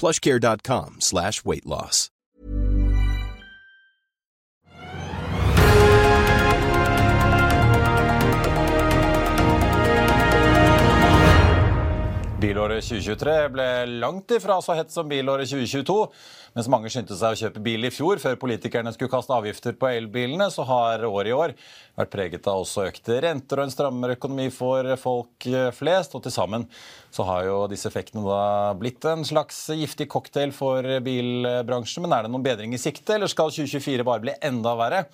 plushcare.com slash weight loss. Bilåret 2023 ble langt ifra så hett som bilåret 2022. Mens mange skyndte seg å kjøpe bil i fjor før politikerne skulle kaste avgifter på elbilene, så har året i år vært preget av også økte renter og en strammere økonomi for folk flest. Og til sammen så har jo disse effektene da blitt en slags giftig cocktail for bilbransjen. Men er det noen bedring i sikte, eller skal 2024 bare bli enda verre?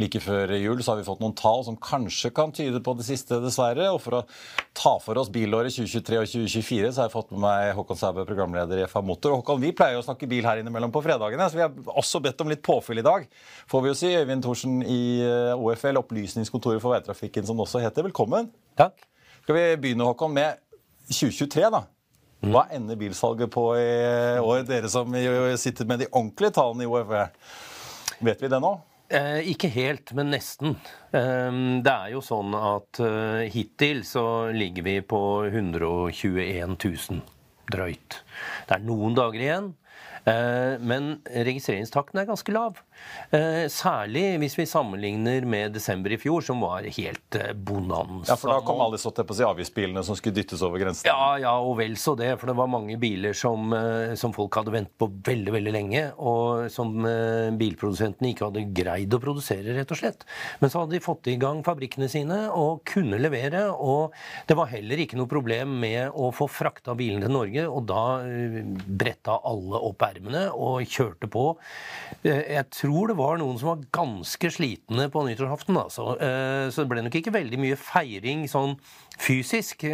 Like før jul så har vi fått noen tall som kanskje kan tyde på det siste, dessverre. Og for å ta for oss bilåret 2023 og 2024, så har jeg fått med meg Håkon Sæbø, programleder i FA Motor. Og Håkon, vi pleier å snakke bil her innimellom på fredagene, så vi har også bedt om litt påfyll i dag. Får vi jo si. Øyvind Thorsen i OFL, Opplysningskontoret for veitrafikken, som det også heter. Velkommen. Takk. Skal vi begynne, Håkon, med 2023, da? Hva ender bilsalget på i år, dere som sitter med de ordentlige tallene i OFE? Vet vi det nå? Eh, ikke helt, men nesten. Eh, det er jo sånn at eh, hittil så ligger vi på 121 000 drøyt. Det er noen dager igjen. Men registreringstakten er ganske lav. Særlig hvis vi sammenligner med desember i fjor, som var helt bonanza. Ja, For da kom alle så til på si avgiftsbilene som skulle dyttes over grensen? Ja, ja, og vel så det. For det var mange biler som, som folk hadde ventet på veldig veldig lenge, og som bilprodusentene ikke hadde greid å produsere, rett og slett. Men så hadde de fått i gang fabrikkene sine og kunne levere. Og det var heller ikke noe problem med å få frakta bilene til Norge, og da bretta alle opp ermene og kjørte på. Jeg tror det var noen som var ganske slitne på nyttårsaften. Altså. Så det ble nok ikke veldig mye feiring sånn fysisk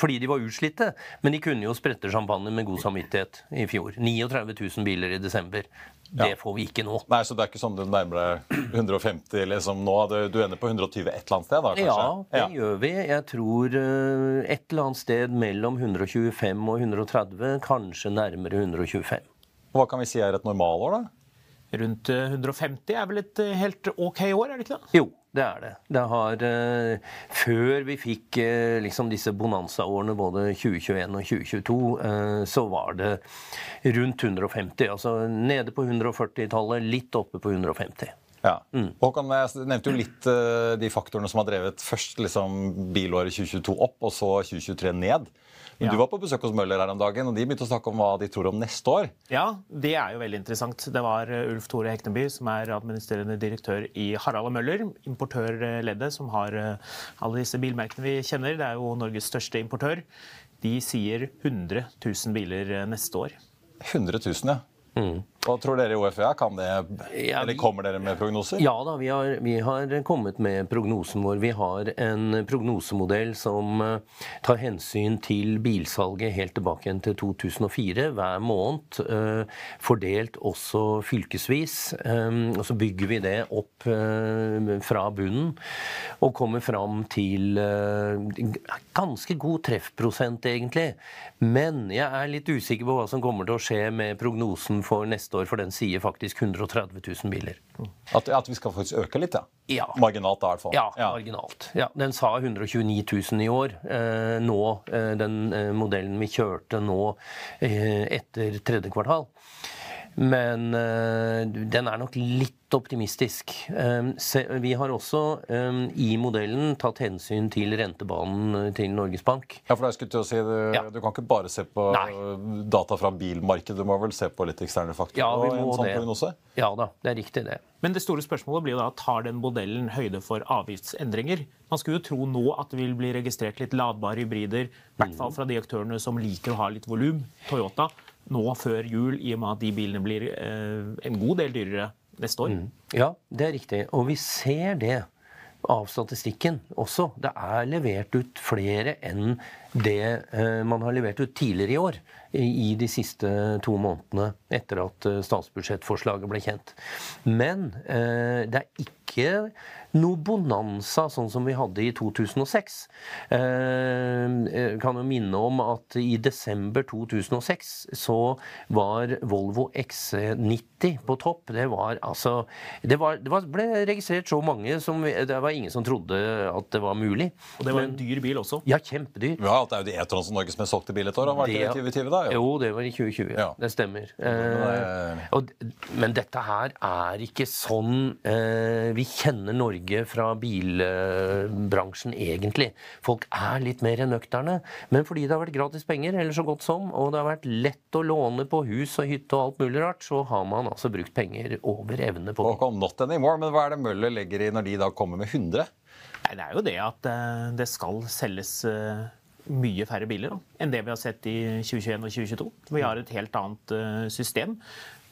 fordi de var utslitte. Men de kunne jo sprette champagne med god samvittighet i fjor. 39 000 biler i desember. Det får vi ikke nå. Nei, Så det er ikke sånn du nærmer deg 150 liksom nå? Du ender på 120 et eller annet sted? da, kanskje? Ja, det ja. gjør vi. Jeg tror et eller annet sted mellom 125 og 130, kanskje nærmere 125. Hva kan vi si er et normalår, da? Rundt 150 er vel et helt OK år, er det ikke det? Jo, det er det. Det har uh, Før vi fikk uh, liksom disse bonanza-årene, både 2021 og 2022, uh, så var det rundt 150. Altså nede på 140-tallet, litt oppe på 150. Ja. Mm. Håkan, jeg nevnte jo litt de faktorene som har drevet først liksom, bilåret 2022 opp, og så 2023 ned. Men ja. Du var på besøk hos Møller her om dagen, og de begynte å snakke om hva de tror om neste år. Ja, det er jo veldig interessant. Det var Ulf Tore Hekneby, som er administrerende direktør i Harald og Møller, importørleddet, som har alle disse bilmerkene vi kjenner. Det er jo Norges største importør. De sier 100 000 biler neste år. 100 000, ja. Mm. Hva tror dere i OFA? Kan det, eller Kommer dere med prognoser? Ja da, vi har, vi har, kommet med prognosen vår. Vi har en prognosemodell som uh, tar hensyn til bilsalget helt tilbake igjen til 2004 hver måned. Uh, fordelt også fylkesvis. Um, og så bygger vi det opp fra bunnen og kommer fram til ganske god treffprosent, egentlig. Men jeg er litt usikker på hva som kommer til å skje med prognosen for neste neste år, for den sier faktisk 130 000 biler. At, at vi skal faktisk øke litt, ja? ja. Marginalt, da, i hvert fall. Ja, ja. marginalt. Ja, den sa 129 000 i år. Eh, nå, eh, den eh, modellen vi kjørte nå eh, etter tredje kvartal. Men uh, den er nok litt optimistisk. Um, se, vi har også um, i modellen tatt hensyn til rentebanen til Norges Bank. Ja, for jeg skulle til å si, Du, ja. du kan ikke bare se på Nei. data fra bilmarkedet, du må vel se på litt eksterne faktorer? Ja, vi må sånn det. Ja da, det er riktig det. Men det store spørsmålet blir da, tar den modellen høyde for avgiftsendringer? Man skulle jo tro nå at det vil bli registrert litt ladbare hybrider, i hvert fall fra de aktørene som liker å ha litt volum. Toyota nå før jul, i og med at de bilene blir eh, en god del dyrere neste år. Mm. Ja, det er riktig. Og vi ser det av statistikken også. Det er levert ut flere enn det eh, man har levert ut tidligere i år. I de siste to månedene etter at eh, statsbudsjettforslaget ble kjent. Men eh, det er ikke noe bonanza sånn som vi hadde i 2006. Jeg kan jo minne om at i desember 2006 så var Volvo XC90 på topp. Det var altså Det, var, det ble registrert så mange som Det var ingen som trodde at det var mulig. Og det var en dyr bil også? Ja, kjempedyr. Ja, det er jo de E-tron som Norges mest solgte bil et år. Var vært det i 2020, da? Jo. jo, det var i 2020. Ja. Det stemmer. Eh, og, men dette her er ikke sånn eh, vi kjenner Norge fra bilbransjen egentlig. Folk er litt mer nøkterne. Men fordi det har vært gratis penger, eller så godt som, og det har vært lett å låne på hus og hytte og alt mulig rart, så har man altså brukt penger over evne på det. Not anymore, men hva er det Møller legger i når de da kommer med 100? Nei, Det er jo det at eh, det skal selges eh, mye færre biler da, enn det vi har sett i 2021 og 2022. Vi har et helt annet uh, system.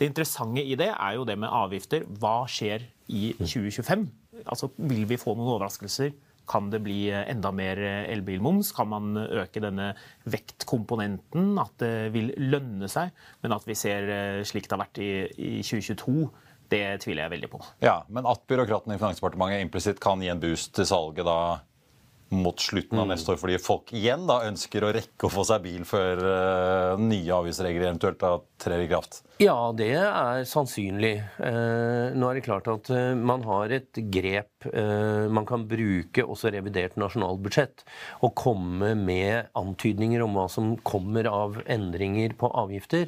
Det interessante i det er jo det med avgifter. Hva skjer i 2025? Altså, Vil vi få noen overraskelser? Kan det bli enda mer elbilmoms? Kan man øke denne vektkomponenten? At det vil lønne seg? Men at vi ser slik det har vært i, i 2022 det tviler jeg veldig på. Ja, Men at byråkratene i Finansdepartementet implisitt kan gi en boost til salget da mot slutten av mm. neste år, fordi folk igjen da ønsker å rekke å få seg bil før uh, nye avgiftsregler eventuelt da trer i kraft? Ja, det er sannsynlig. Uh, nå er det klart at uh, man har et grep man kan bruke også revidert nasjonalbudsjett og komme med antydninger om hva som kommer av endringer på avgifter.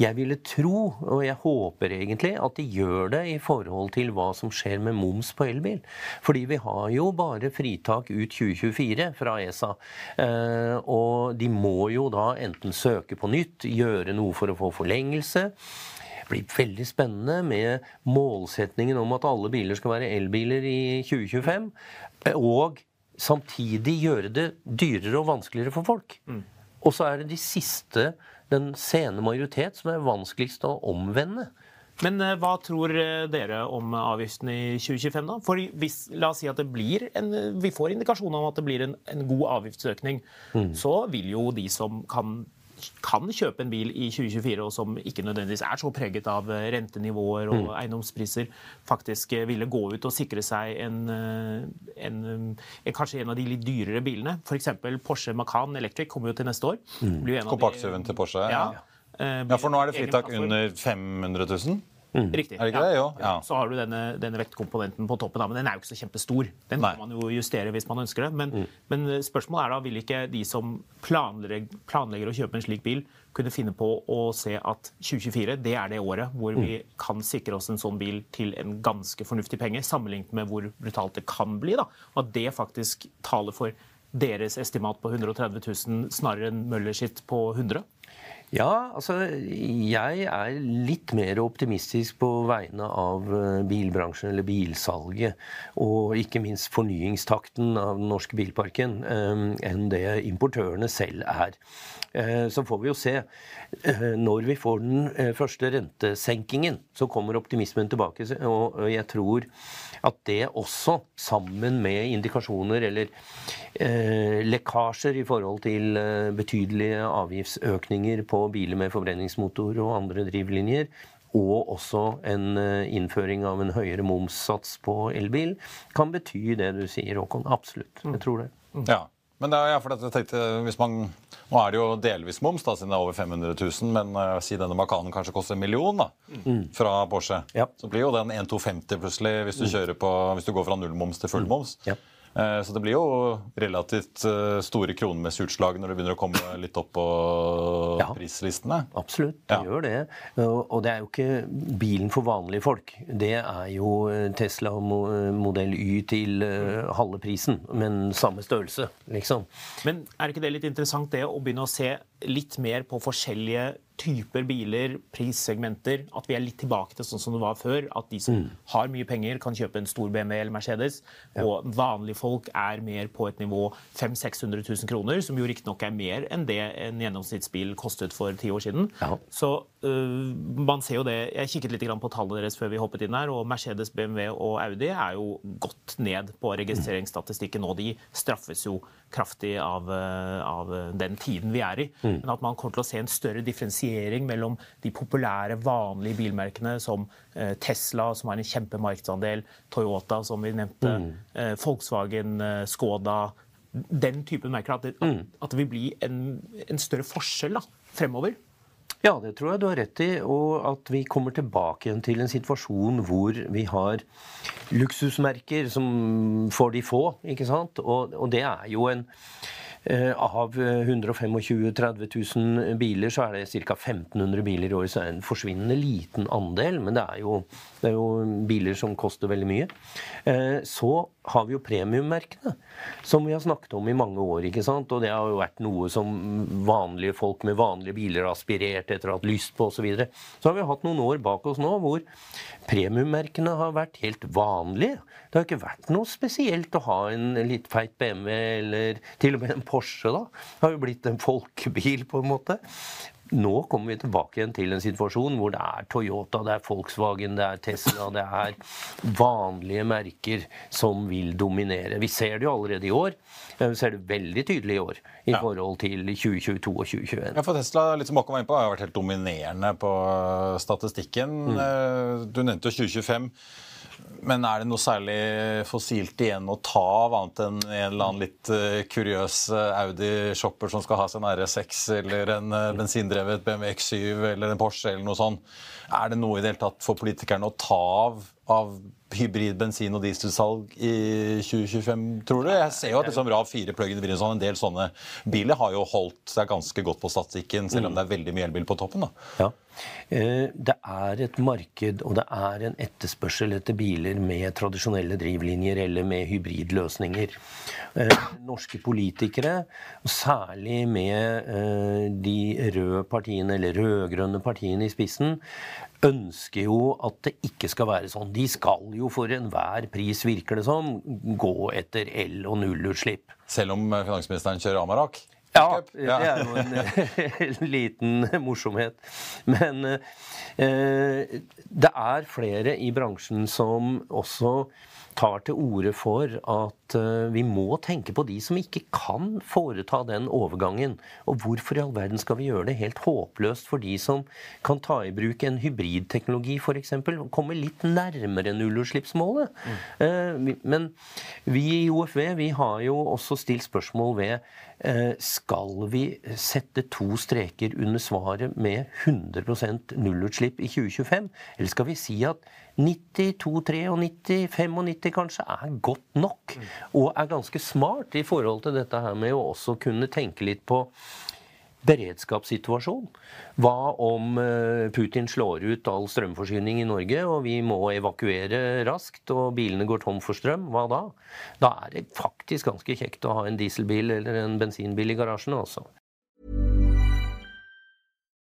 Jeg ville tro, og jeg håper egentlig, at de gjør det i forhold til hva som skjer med moms på elbil. Fordi vi har jo bare fritak ut 2024 fra ESA. Eh, og de må jo da enten søke på nytt, gjøre noe for å få forlengelse. Det blir veldig spennende med målsetningen om at alle biler skal være elbiler i 2025. Og samtidig gjøre det dyrere og vanskeligere for folk. Mm. Og så er det de siste, den sene majoritet, som er vanskeligst å omvende. Men eh, hva tror eh, dere om avgiften i 2025, da? For hvis, la oss si at det blir en, vi får indikasjoner om at det blir en, en god avgiftsøkning, mm. så vil jo de som kan, kan, kjøpe en bil i 2024, og som ikke nødvendigvis er så preget av eh, rentenivåer og mm. eiendomspriser, faktisk ville gå ut og sikre seg en, en, kanskje en av de litt dyrere bilene. F.eks. Porsche Macan Electric kommer jo til neste år. Mm. Kompakt-SUV-en til Porsche? ja. ja. Eh, ja, for nå er det fritak under 500 000? Mm. Riktig. Er det ikke ja. det? Jo. Ja. Så har du denne, denne, vektkomponenten på toppen, da, men den er jo ikke så kjempestor. Den Nei. kan man jo justere hvis man ønsker det. Men, mm. men, spørsmålet er da, vil ikke de som planlegger, planlegger, å kjøpe en slik bil, kunne finne på å se at 2024 det er det året hvor vi mm. kan sikre oss en sånn bil til en ganske fornuftig penge, sammenlignet med hvor brutalt det kan bli? da, Og at det faktisk taler for deres estimat på 130 000 snarere enn Møller sitt på 100? Ja, altså jeg er litt mer optimistisk på vegne av eh, bilbransjen eller bilsalget. Og ikke minst fornyingstakten av den norske bilparken eh, enn det importørene selv er. Eh, så får vi jo se. Når vi får den første rentesenkingen, så kommer optimismen tilbake. Og jeg tror at det også, sammen med indikasjoner eller eh, lekkasjer i forhold til betydelige avgiftsøkninger på biler med forbrenningsmotor og andre drivlinjer, og også en eh, innføring av en høyere momssats på elbil, kan bety det du sier, Håkon. Absolutt. Jeg tror det. Ja. Men det er, ja, for jeg tenkte, hvis man, Nå er det jo delvis moms, da, siden det er over 500 000, men uh, si denne Macanen kanskje koster en million da, mm. fra Porsche. Ja. Så blir jo den 1250 plutselig hvis du, mm. på, hvis du går fra nullmoms til fullmoms. Mm. Ja. Eh, så det blir jo relativt eh, store kronemessige utslag når det begynner å komme litt opp på ja, prislistene. Absolutt, det ja. gjør det. Og det er jo ikke bilen for vanlige folk. Det er jo Tesla modell Y til halve prisen, men samme størrelse, liksom. Men er ikke det litt interessant det å begynne å se litt mer på forskjellige typer biler, prissegmenter. At vi er litt tilbake til sånn som det var før. At de som mm. har mye penger, kan kjøpe en stor BMW eller Mercedes. Ja. Og vanlige folk er mer på et nivå 500 600 000 kroner, som jo riktignok er mer enn det en gjennomsnittsbil kostet for ti år siden. Ja. Så uh, man ser jo det Jeg kikket litt på tallene deres før vi hoppet inn her, og Mercedes, BMW og Audi er jo godt ned på registreringsstatistikken nå. De straffes jo kraftig av, eh, av den tiden vi er i. Mm. Men at man kommer til å se en større differensiering mellom de populære, vanlige bilmerkene som eh, Tesla, som har en kjempemarkedsandel, Toyota, som vi nevnte, mm. Eh, Volkswagen, Skoda Den typen merker. At det, mm. at det vil bli en, en større forskjell da, fremover. Ja, det tror jeg du har rett i. Og at vi kommer tilbake igjen til en situasjon hvor vi har luksusmerker som for de få, ikke sant. Og, og det er jo en Eh, av 125 000-30 000 biler, så er det ca. 1500 biler i året. Så er det en forsvinnende liten andel, men det er, jo, det er jo biler som koster veldig mye. Eh, så har vi jo premiummerkene, som vi har snakket om i mange år. ikke sant? Og det har jo vært noe som vanlige folk med vanlige biler har aspirert etter å ha hatt lyst på osv. Så, videre. så har vi hatt noen år bak oss nå hvor premiummerkene har vært helt vanlige. Det har ikke vært noe spesielt å ha en litt feit BMW eller til og med en Porsche. da. Det har jo blitt en folkebil, på en måte. Nå kommer vi tilbake igjen til en situasjon hvor det er Toyota, det er Volkswagen, det er Tesla, det er vanlige merker som vil dominere. Vi ser det jo allerede i år. Vi ser det veldig tydelig i år i ja. forhold til 2022 og 2021. Ja, for Tesla litt som Håkon var inne på, har vært helt dominerende på statistikken. Mm. Eh, du nevnte jo 2025. Men er det noe særlig fossilt igjen å ta av, annet enn en eller annen litt uh, kuriøs uh, Audi-shopper som skal ha en RS6 eller en uh, bensindrevet BMW X7 eller en Porsche eller noe sånt? Er det noe i det hele tatt for politikerne å ta av av hybrid bensin- og dieselsalg i 2025, tror du? Jeg ser jo at liksom RAV 4 plug-in hybrid sånn, en del sånne biler har jo holdt seg ganske godt på statistikken, selv om det er veldig mye elbil på toppen. da. Ja. Eh, det er et marked og det er en etterspørsel etter biler med tradisjonelle drivlinjer eller med hybridløsninger. Eh, norske politikere, særlig med eh, de røde partiene eller rød-grønne partiene i spissen, ønsker jo at det ikke skal være sånn. De skal jo for enhver pris, virker det som, gå etter el- og nullutslipp. Selv om finansministeren kjører Amarak? Ja, det er jo en, en liten morsomhet. Men eh, det er flere i bransjen som også tar til orde for at uh, vi må tenke på de som ikke kan foreta den overgangen. Og hvorfor i all verden skal vi gjøre det helt håpløst for de som kan ta i bruk en hybridteknologi f.eks. og komme litt nærmere nullutslippsmålet? Mm. Men vi i OFV vi har jo også stilt spørsmål ved uh, skal vi sette to streker under svaret med 100% nullutslipp i 2025, eller skal vi si at 92, 93, 95 kanskje er godt nok. Og er ganske smart i forhold til dette her med å også kunne tenke litt på beredskapssituasjon. Hva om eh, Putin slår ut all strømforsyning i Norge, og vi må evakuere raskt, og bilene går tom for strøm? Hva da? Da er det faktisk ganske kjekt å ha en dieselbil eller en bensinbil i garasjen, altså.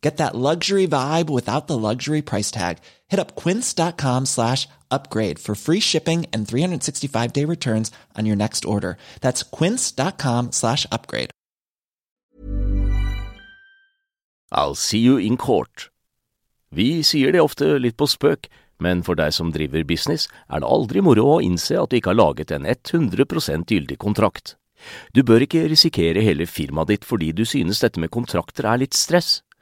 Get that luxury vibe without the luxury price tag. Hit up quince.com slash upgrade for free shipping and 365 day returns on your next order. That's quince.com slash upgrade. I'll see you in court. Vi sier det ofte litt på spøk, men for deg som driver business, er det aldri moro å innse at du ikke har laget en 100 gyldig kontrakt. Du bør ikke risikere hele firmaet ditt fordi du synes dette med kontrakter er litt stress.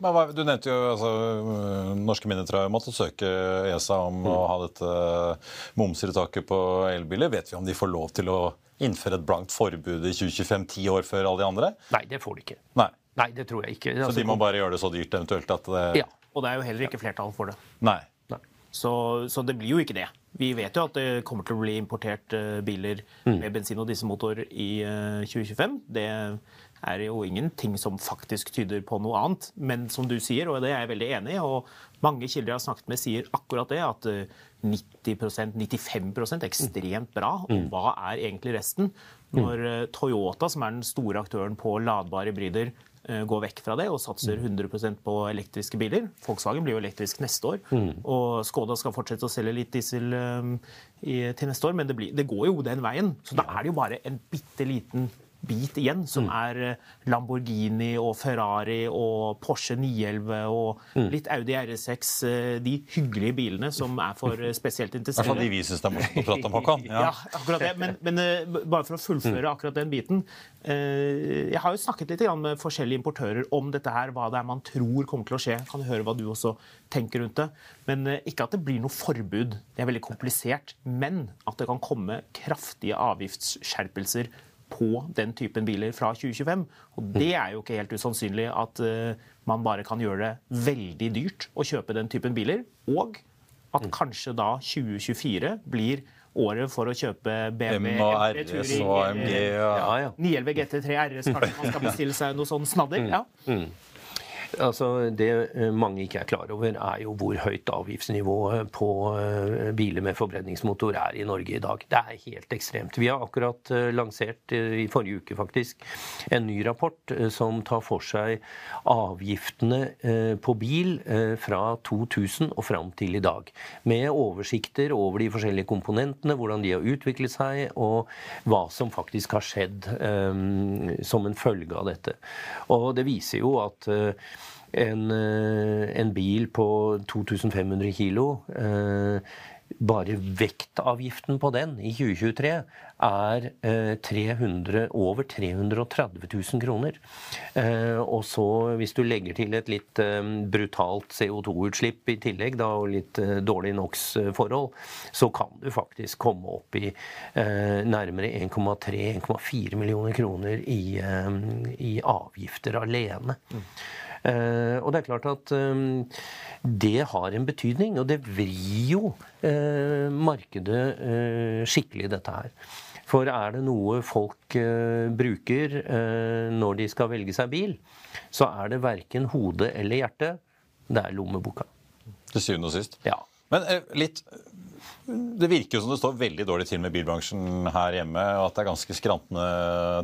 Men hva, du nevnte jo altså, Norske myndigheter har måttet søke ESA om å ha dette momsfritaket på elbiler. Vet vi om de får lov til å innføre et blankt forbud i 2025, ti år før alle de andre? Nei, det får de ikke. Nei. Nei, det tror jeg ikke. Så Altså, de må bare gjøre det så dyrt eventuelt at det Ja. Og det er jo heller ikke flertall for det. Nei. Så, så det blir jo ikke det. Vi vet jo at det kommer til å bli importert biler med bensin- og dieselmotor i eh, 2025. Det er jo ingenting som faktisk tyder på noe annet. Men som du sier, og det er jeg veldig enig i, og mange kilder jeg har snakket med, sier akkurat det, at eh, 90% 95 er ekstremt bra. Og hva er egentlig resten? Når eh, Toyota, som er den store aktøren på ladbare hybrider, eh, går vekk fra det og satser 100% på elektriske biler. Volkswagen blir jo elektrisk neste år. Og Skoda skal fortsette å selge litt diesel um, i, til neste år, men det, blir, det går jo den veien. Så da er det jo bare en bitte liten bit igjen, som er eh, Lamborghini og Ferrari og Porsche 911 og litt Audi RS6. eh, De hyggelige bilene som er for eh, spesielt I hvert fall de interesserte. vi syns det er morsomt å prate om, Håkon. Ja, akkurat det. Men, men bare for å fullføre akkurat den biten. Jeg har jo snakket litt med forskjellige importører om dette her, hva det er man tror kommer til å skje. Jeg Kan høre hva du også tenker rundt det. Men ikke at det blir noe forbud. Det er veldig komplisert. Men at det kan komme kraftige avgiftsskjerpelser på den typen biler fra 2025. Og det er jo ikke helt usannsynlig at eh, man bare kan gjøre det veldig dyrt å kjøpe den typen biler. Og at kanskje da 2024 blir året for å kjøpe BMW M og M3 RS og AMG Ja, ja. 911 GT3 RS, kanskje man skal bestille seg noe sånn snadder. Ja. Altså, Det eh, mange ikke er klar over, er jo hvor høyt avgiftsnivået på eh, biler med forbrenningsmotor er i Norge i dag. Det er helt ekstremt. Vi har akkurat eh, lansert, i forrige uke faktisk, en ny rapport som tar for seg avgiftene på bil fra 2000 og fram til i dag. Med oversikter over de forskjellige komponentene, hvordan de har utviklet seg, og hva som faktisk har skjedd som en følge av dette. Og det viser jo at en, eh, en bil på 2500 kilo eh, bare vektavgiften på den i 2023 er eh, 300, over 330 000 kroner. Eh, og så hvis du legger til et litt eh, brutalt CO2-utslipp i tillegg, da, og litt eh, dårlig NOx-forhold, så kan du faktisk komme opp i eh, nærmere 1,3-1,4 millioner kroner i, eh, i avgifter alene. Eh, og det er klart at eh, det har en betydning, og det vrir jo eh, markedet eh, skikkelig, dette her. For er det noe folk eh, bruker eh, når de skal velge seg bil, så er det verken hode eller hjerte, det er lommeboka. Til syvende og sist. Ja. Men eh, litt Det virker jo som det står veldig dårlig til med bilbransjen her hjemme, og at det er ganske skrantende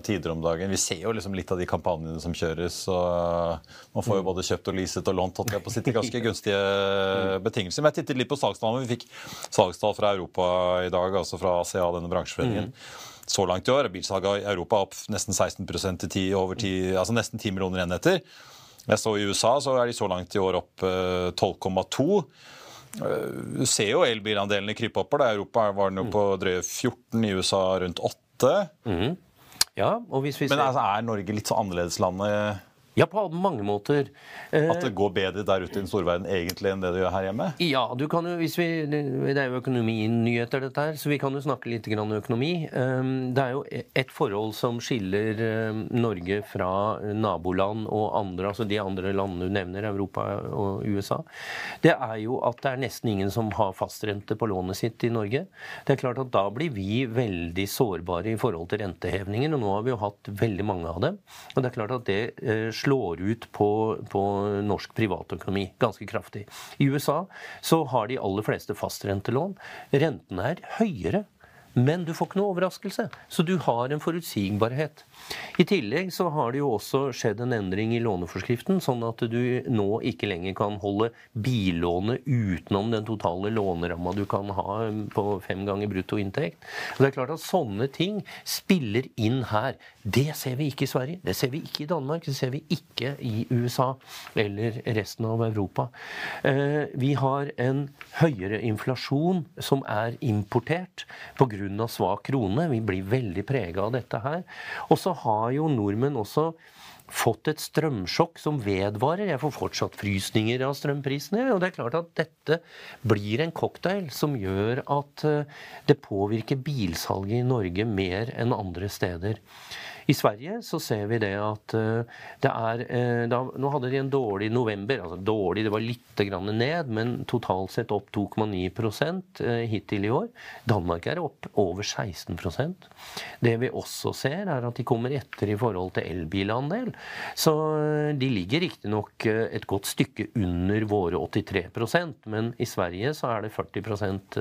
tider om dagen. Vi ser jo liksom litt av de kampanjene som kjøres, og man får jo både kjøpt og leaset og lånt holdt jeg på å si, til ganske gunstige betingelser. Men jeg tittet litt på salgstallene. Vi fikk salgstall fra Europa i dag, altså fra ACA, denne bransjeforeningen. Så langt i år er bilsalget i Europa opp nesten 16 til 10, over 10, altså nesten 10 millioner enheter. Jeg så I USA så er de så langt i år opp eh, 12,2. Du ser jo elbilandelene krype oppover. I Europa var den jo på drøye 14, i USA rundt 8. Ja, og hvis vi Men altså, er Norge litt så annerledeslandet Ja, på mange måter. Eh, At det går bedre der ute i den store verden egentlig enn det det gjør her hjemme? Ja, du kan jo, hvis vi, det er jo økonominyheter, dette her, så vi kan jo snakke litt grann økonomi. Ehm, det er jo et forhold som skiller ehm, Norge fra naboland og andre, altså de andre landene du nevner, Europa og USA. Det er jo at det er nesten ingen som har fastrente på lånet sitt i Norge. Det er klart at da blir vi veldig sårbare i forhold til rentehevninger, og nå har vi jo hatt veldig mange av dem. Og det er klart at det eh, slår ut på, på norsk privatøkonomi ganske kraftig. I USA så har de aller fleste fastrentelån. Rentene er høyere men du får ikke noe overraskelse, så du har en forutsigbarhet. I tillegg så har det jo også skjedd en endring i låneforskriften, sånn at du nå ikke lenger kan holde billånet utenom den totale låneramma du kan ha på fem ganger brutto inntekt. Det er klart at sånne ting spiller inn her. Det ser vi ikke i Sverige, det ser vi ikke i Danmark, det ser vi ikke i USA eller resten av Europa. Eh, vi har en høyere inflasjon som er importert pga svak krone. Vi blir veldig prega av dette her. Og så har jo nordmenn også fått et strømsjokk som vedvarer. Jeg får fortsatt frysninger av strømprisene. Og det er klart at dette blir en cocktail som gjør at eh, det påvirker bilsalget i Norge mer enn andre steder. I Sverige så ser vi det at eh, det er eh, da, Nå hadde de en dårlig november. altså Dårlig, det var litt grann ned, men totalt sett opp 2,9 eh, hittil i år. Danmark er opp over 16% Det vi også ser, er at de kommer etter i forhold til elbilandel. Så de ligger riktignok et godt stykke under våre 83% men i Sverige så er det 40%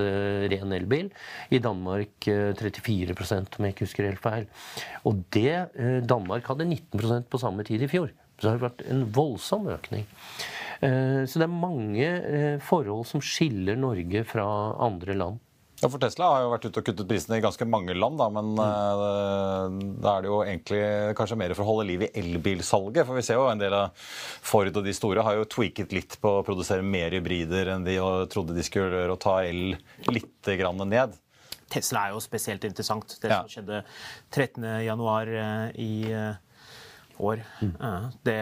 ren elbil. I Danmark 34 om jeg ikke husker helt feil. Og det Danmark hadde 19% på samme tid i fjor. Så det har vært en voldsom økning. Eh, så det er mange eh, forhold som skiller Norge fra andre land. Ja, for Tesla har jo vært ute og kuttet prisene i ganske mange land, da, men mm. da er det jo egentlig kanskje mer for å holde liv i elbilsalget. For vi ser jo en del av Ford og de store har jo tweaket litt på å produsere mer hybrider enn de trodde de skulle gjøre, og ta el litt ned. Tesla er jo spesielt interessant. Det som skjedde 13.1 eh, i eh, år, mm. det,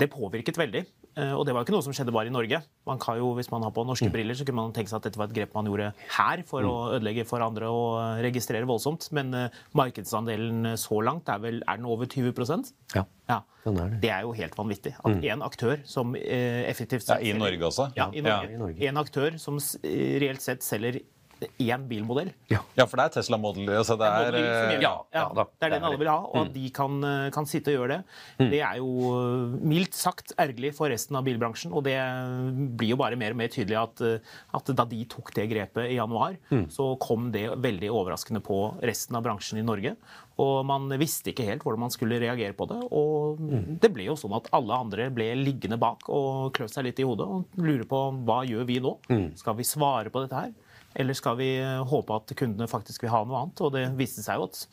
det, påvirket veldig. Eh, og det var ikke noe som skjedde bare i Norge. Man kan jo, Hvis man har på norske mm. briller, så kunne man tenke seg at dette var et grep man gjorde her for mm. å ødelegge for andre og registrere voldsomt. Men markedsandelen så langt er vel er den over 20 Ja. Ja. ja. Det er jo helt vanvittig. At én mm. aktør som effektivt ja, I Norge også? Ja, i Norge. Ja. En aktør som reelt sett selger én bilmodell. Ja. ja. for det er Tesla Model. Altså det, er, er ja, ja, det er den alle vil ha. Og at mm. de kan, eh, kan, sitte og gjøre det, mm. det er jo eh, mildt sagt ergerlig for resten av bilbransjen. Og det blir jo bare mer og mer tydelig at, at da de tok det grepet i januar, mm. så kom det veldig overraskende på resten av bransjen i Norge. Og man visste ikke helt hvordan man skulle reagere på det. Og mm. det ble jo sånn at alle andre ble liggende bak og kløv seg litt i hodet og lurer på hva gjør vi nå? Mm. Skal vi svare på dette her? Eller skal vi eh, håpe at kundene faktisk vil ha noe annet? Og det viste seg jo at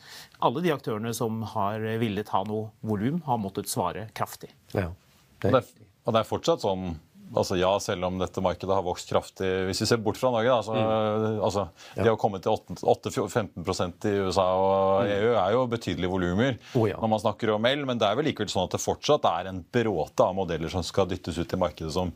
alle de aktørene som har villet ha noe volum, har måttet svare kraftig. Ja, det er... Og det er fortsatt sånn altså ja, selv om dette markedet har vokst kraftig Hvis vi ser bort fra Norge, da, så, mm. altså, ja. De har kommet til 8-15% i USA og mm. EU er jo betydelige volumer oh, ja. når man snakker om el, men det er vel likevel sånn at det fortsatt er en bråte av modeller som skal dyttes ut i markedet som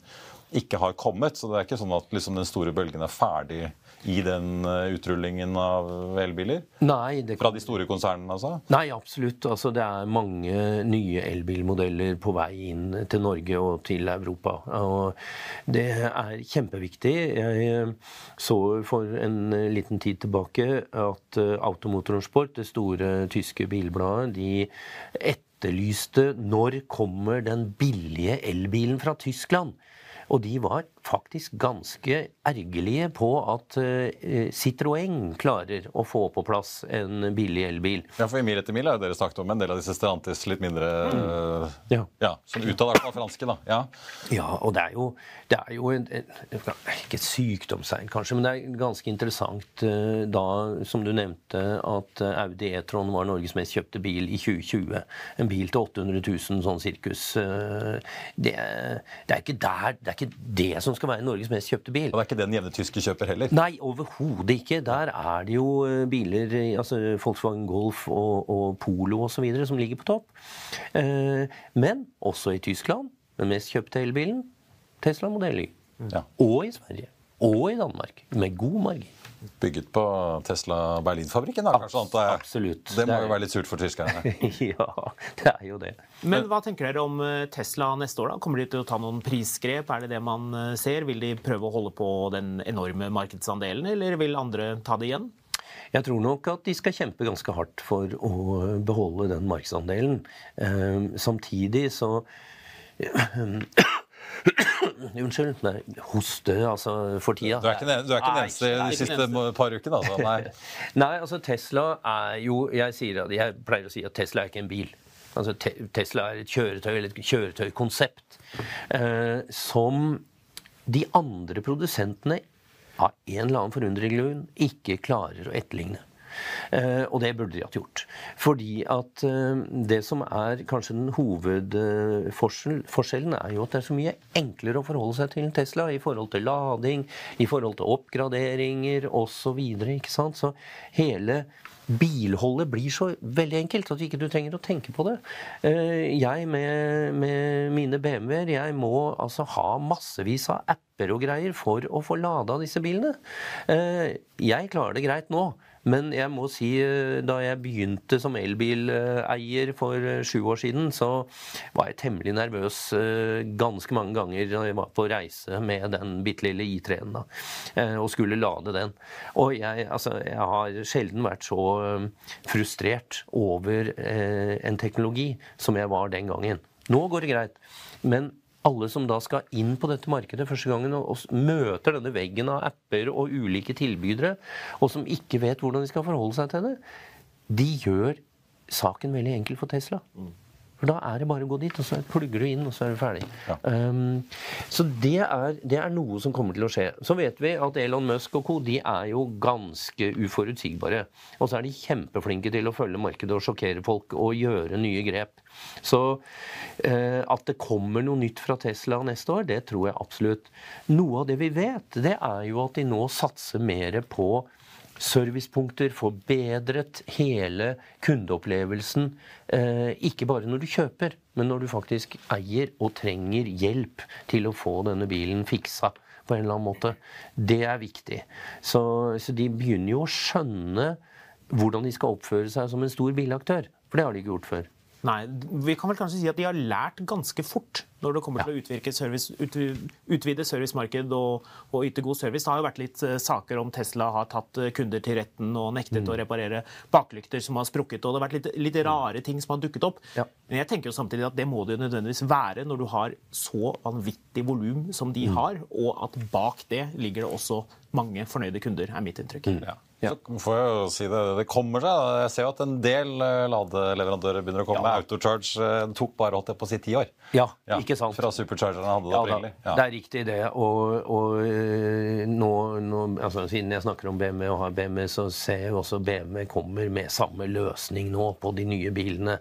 ikke har kommet. Så det er ikke sånn at liksom, den store bølgen er ferdig i den eh, utrullingen av elbiler? Nei, det kan... Fra de store konsernene, altså? Nei, absolutt. Altså, det er mange nye elbilmodeller på vei inn til Norge og til Europa. Og det er kjempeviktig. Jeg eh, så for en liten tid tilbake at eh, Automotorsport, det store tyske bilbladet, de etterlyste når kommer den billige elbilen fra Tyskland? Og de var faktisk ganske ergerlige på at uh, Citroën klarer å få på plass en billig elbil. Ja, for I Mil etter mil har dere snakket om en del av disse Stellantis litt mindre uh, ja. ja. Som utad er franske, da. Ja. ja, og det er jo, det er jo en, Ikke et sykdomstegn, kanskje, men det er ganske interessant uh, da, som du nevnte, at Audi E-tron var Norges mest kjøpte bil i 2020. En bil til 800 000 sånn sirkus. Det, det, er ikke der, det er ikke det som som skal være Norges mest kjøpte bil. Og det er ikke den jevne tyske kjøper heller? Nei, overhodet ikke. Der er det jo eh, biler, altså Volkswagen Golf og, og Polo osv. som ligger på topp. Eh, men også i Tyskland, den mest kjøpte elbilen, Tesla Modell Y. Ja. Og i Sverige. Og i Danmark. Med god margin. Bygget på Tesla Berlin-fabrikken? kanskje? Absolutt. Det må Det jo være litt surt for tyskerne. ja, det er jo det. Men hva tenker dere om eh, Tesla neste år? da? Kommer de til å ta noen prisgrep? Er det det man eh, ser? Vil de prøve å holde på den enorme markedsandelen, eller vil andre ta det igjen? Jeg tror nok at de skal kjempe ganske hardt for å beholde den markedsandelen. Eh, samtidig så Unnskyld. Nei, hoste, altså, for tida. Du er ikke den, du er ikke den eneste de siste par ukene, altså. Nei. Nei, altså Tesla er jo Jeg, sier, jeg pleier å si at Tesla er ikke en bil. Altså te Tesla er et kjøretøy eller et kjøretøykonsept eh, som de andre produsentene av en eller annen forunderlig grunn ikke klarer å etterligne. Eh, og det burde de hatt gjort. Fordi at eh, det som er kanskje den hovedforskjellen, er jo at det er så mye enklere å forholde seg til Tesla i forhold til lading, i forhold til oppgraderinger osv. Så? Så hele bilholdet blir så veldig enkelt at ikke du trenger å tenke på det. Eh, Jeg med, med mine BMW-er, jeg må altså ha massevis av apper og greier for å få lada disse bilene. Jeg klarer det greit nå. Men jeg må si, eh, da jeg begynte som elbileier for eh, sju år siden, så var jeg temmelig nervøs eh, ganske mange ganger da jeg var på reise med den bitte lille I3-en da, eh, og skulle lade den. Og jeg, altså, jeg har sjelden vært så frustrert over en teknologi som jeg var den gangen. Nå går det greit. Men alle som da skal inn på dette markedet første gangen og, møter denne veggen av apper og ulike tilbydere, og som ikke vet hvordan de skal forholde seg til det, de gjør saken veldig enkel for Tesla. For da er det bare å gå dit, og så plugger du inn, og så er du ferdig. Um, så det er, det er noe som kommer til å skje. Så vet vi at Elon Musk og co. de er jo ganske uforutsigbare. Og så er de kjempeflinke til å følge markedet og sjokkere folk og gjøre nye grep. Så eh, at det kommer noe nytt fra Tesla neste år, det tror jeg absolutt. Noe av det vi vet, det er jo at de nå satser mer på servicepunkter, forbedret hele kundeopplevelsen. Eh, ikke bare når du kjøper, men når du faktisk eier og trenger hjelp til å få denne bilen fiksa på en eller annen måte. Det er viktig. Så, så de begynner jo å skjønne hvordan de skal oppføre seg som en stor bilaktør. For det har de ikke gjort før. Nei, Vi kan vel kanskje si at de har lært ganske fort når det kommer til å utvirke service, ut, utvide servicemarked og, og yte god service. Det har jo vært litt eh, saker om Tesla har tatt eh, kunder til retten og nektet å reparere baklykter som har sprukket. og Det har vært litt, litt rare ting som har dukket opp. Ja. Men jeg tenker jo samtidig at det må det jo nødvendigvis være når du har så vanvittig volum som de har, og at bak det ligger det også mange fornøyde kunder, er mitt inntrykk. Ja. Så får jeg jo si det, det kommer seg. da. Jeg ser jo at en del eh, ladeleverandører begynner å komme. Autocharge eh, tok bare holdt det på å si ti år. Ja, ikke sant. Fra superchargerne hadde det Ja, opprinnelig. Ja. Det er riktig, det. Og, og øh, nå, nå altså, Siden jeg snakker om BMW og har BMW, så ser jeg jo også BMW kommer med samme løsning nå på de nye bilene.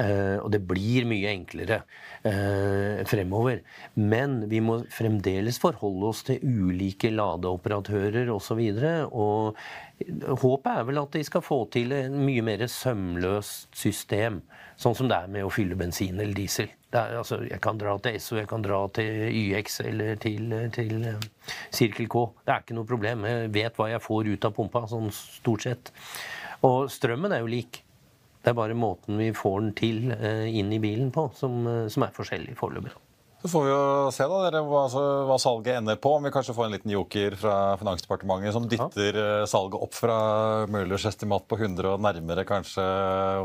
Eh, og det blir mye enklere eh, fremover. Men vi må fremdeles forholde oss til ulike ladeoperatører osv. Og, og håpet er vel at de skal få til en mye mer sømløst system. Sånn som det er med å fylle bensin eller diesel. Er, altså, jeg kan dra til SO, jeg kan dra til YX eller til, til eh, Circle K. Det er ikke noe problem. Jeg vet hva jeg får ut av pumpa, sånn stort sett. Og strømmen er jo lik. Det er bare måten vi får den til eh, inn i bilen på, som, eh, som er forskjellig foreløpig. Så får vi jo se da, dere, hva, altså, hva salget ender på. Om vi kanskje får en liten joker fra Finansdepartementet som dytter ja. salget opp fra Møllers estimat på 100 og nærmere kanskje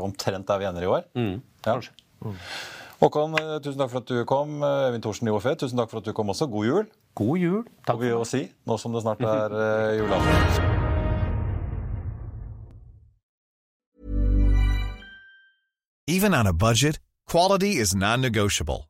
omtrent der vi ender i år. Ja. kanskje. Håkon, eh, tusen takk for at du kom. Evin Øyvind Thorsen i OFE, tusen takk for at du kom også. God jul, God jul. Takk får vi jo si, nå som det snart er eh, julaften. Even on a budget, quality is non-negotiable.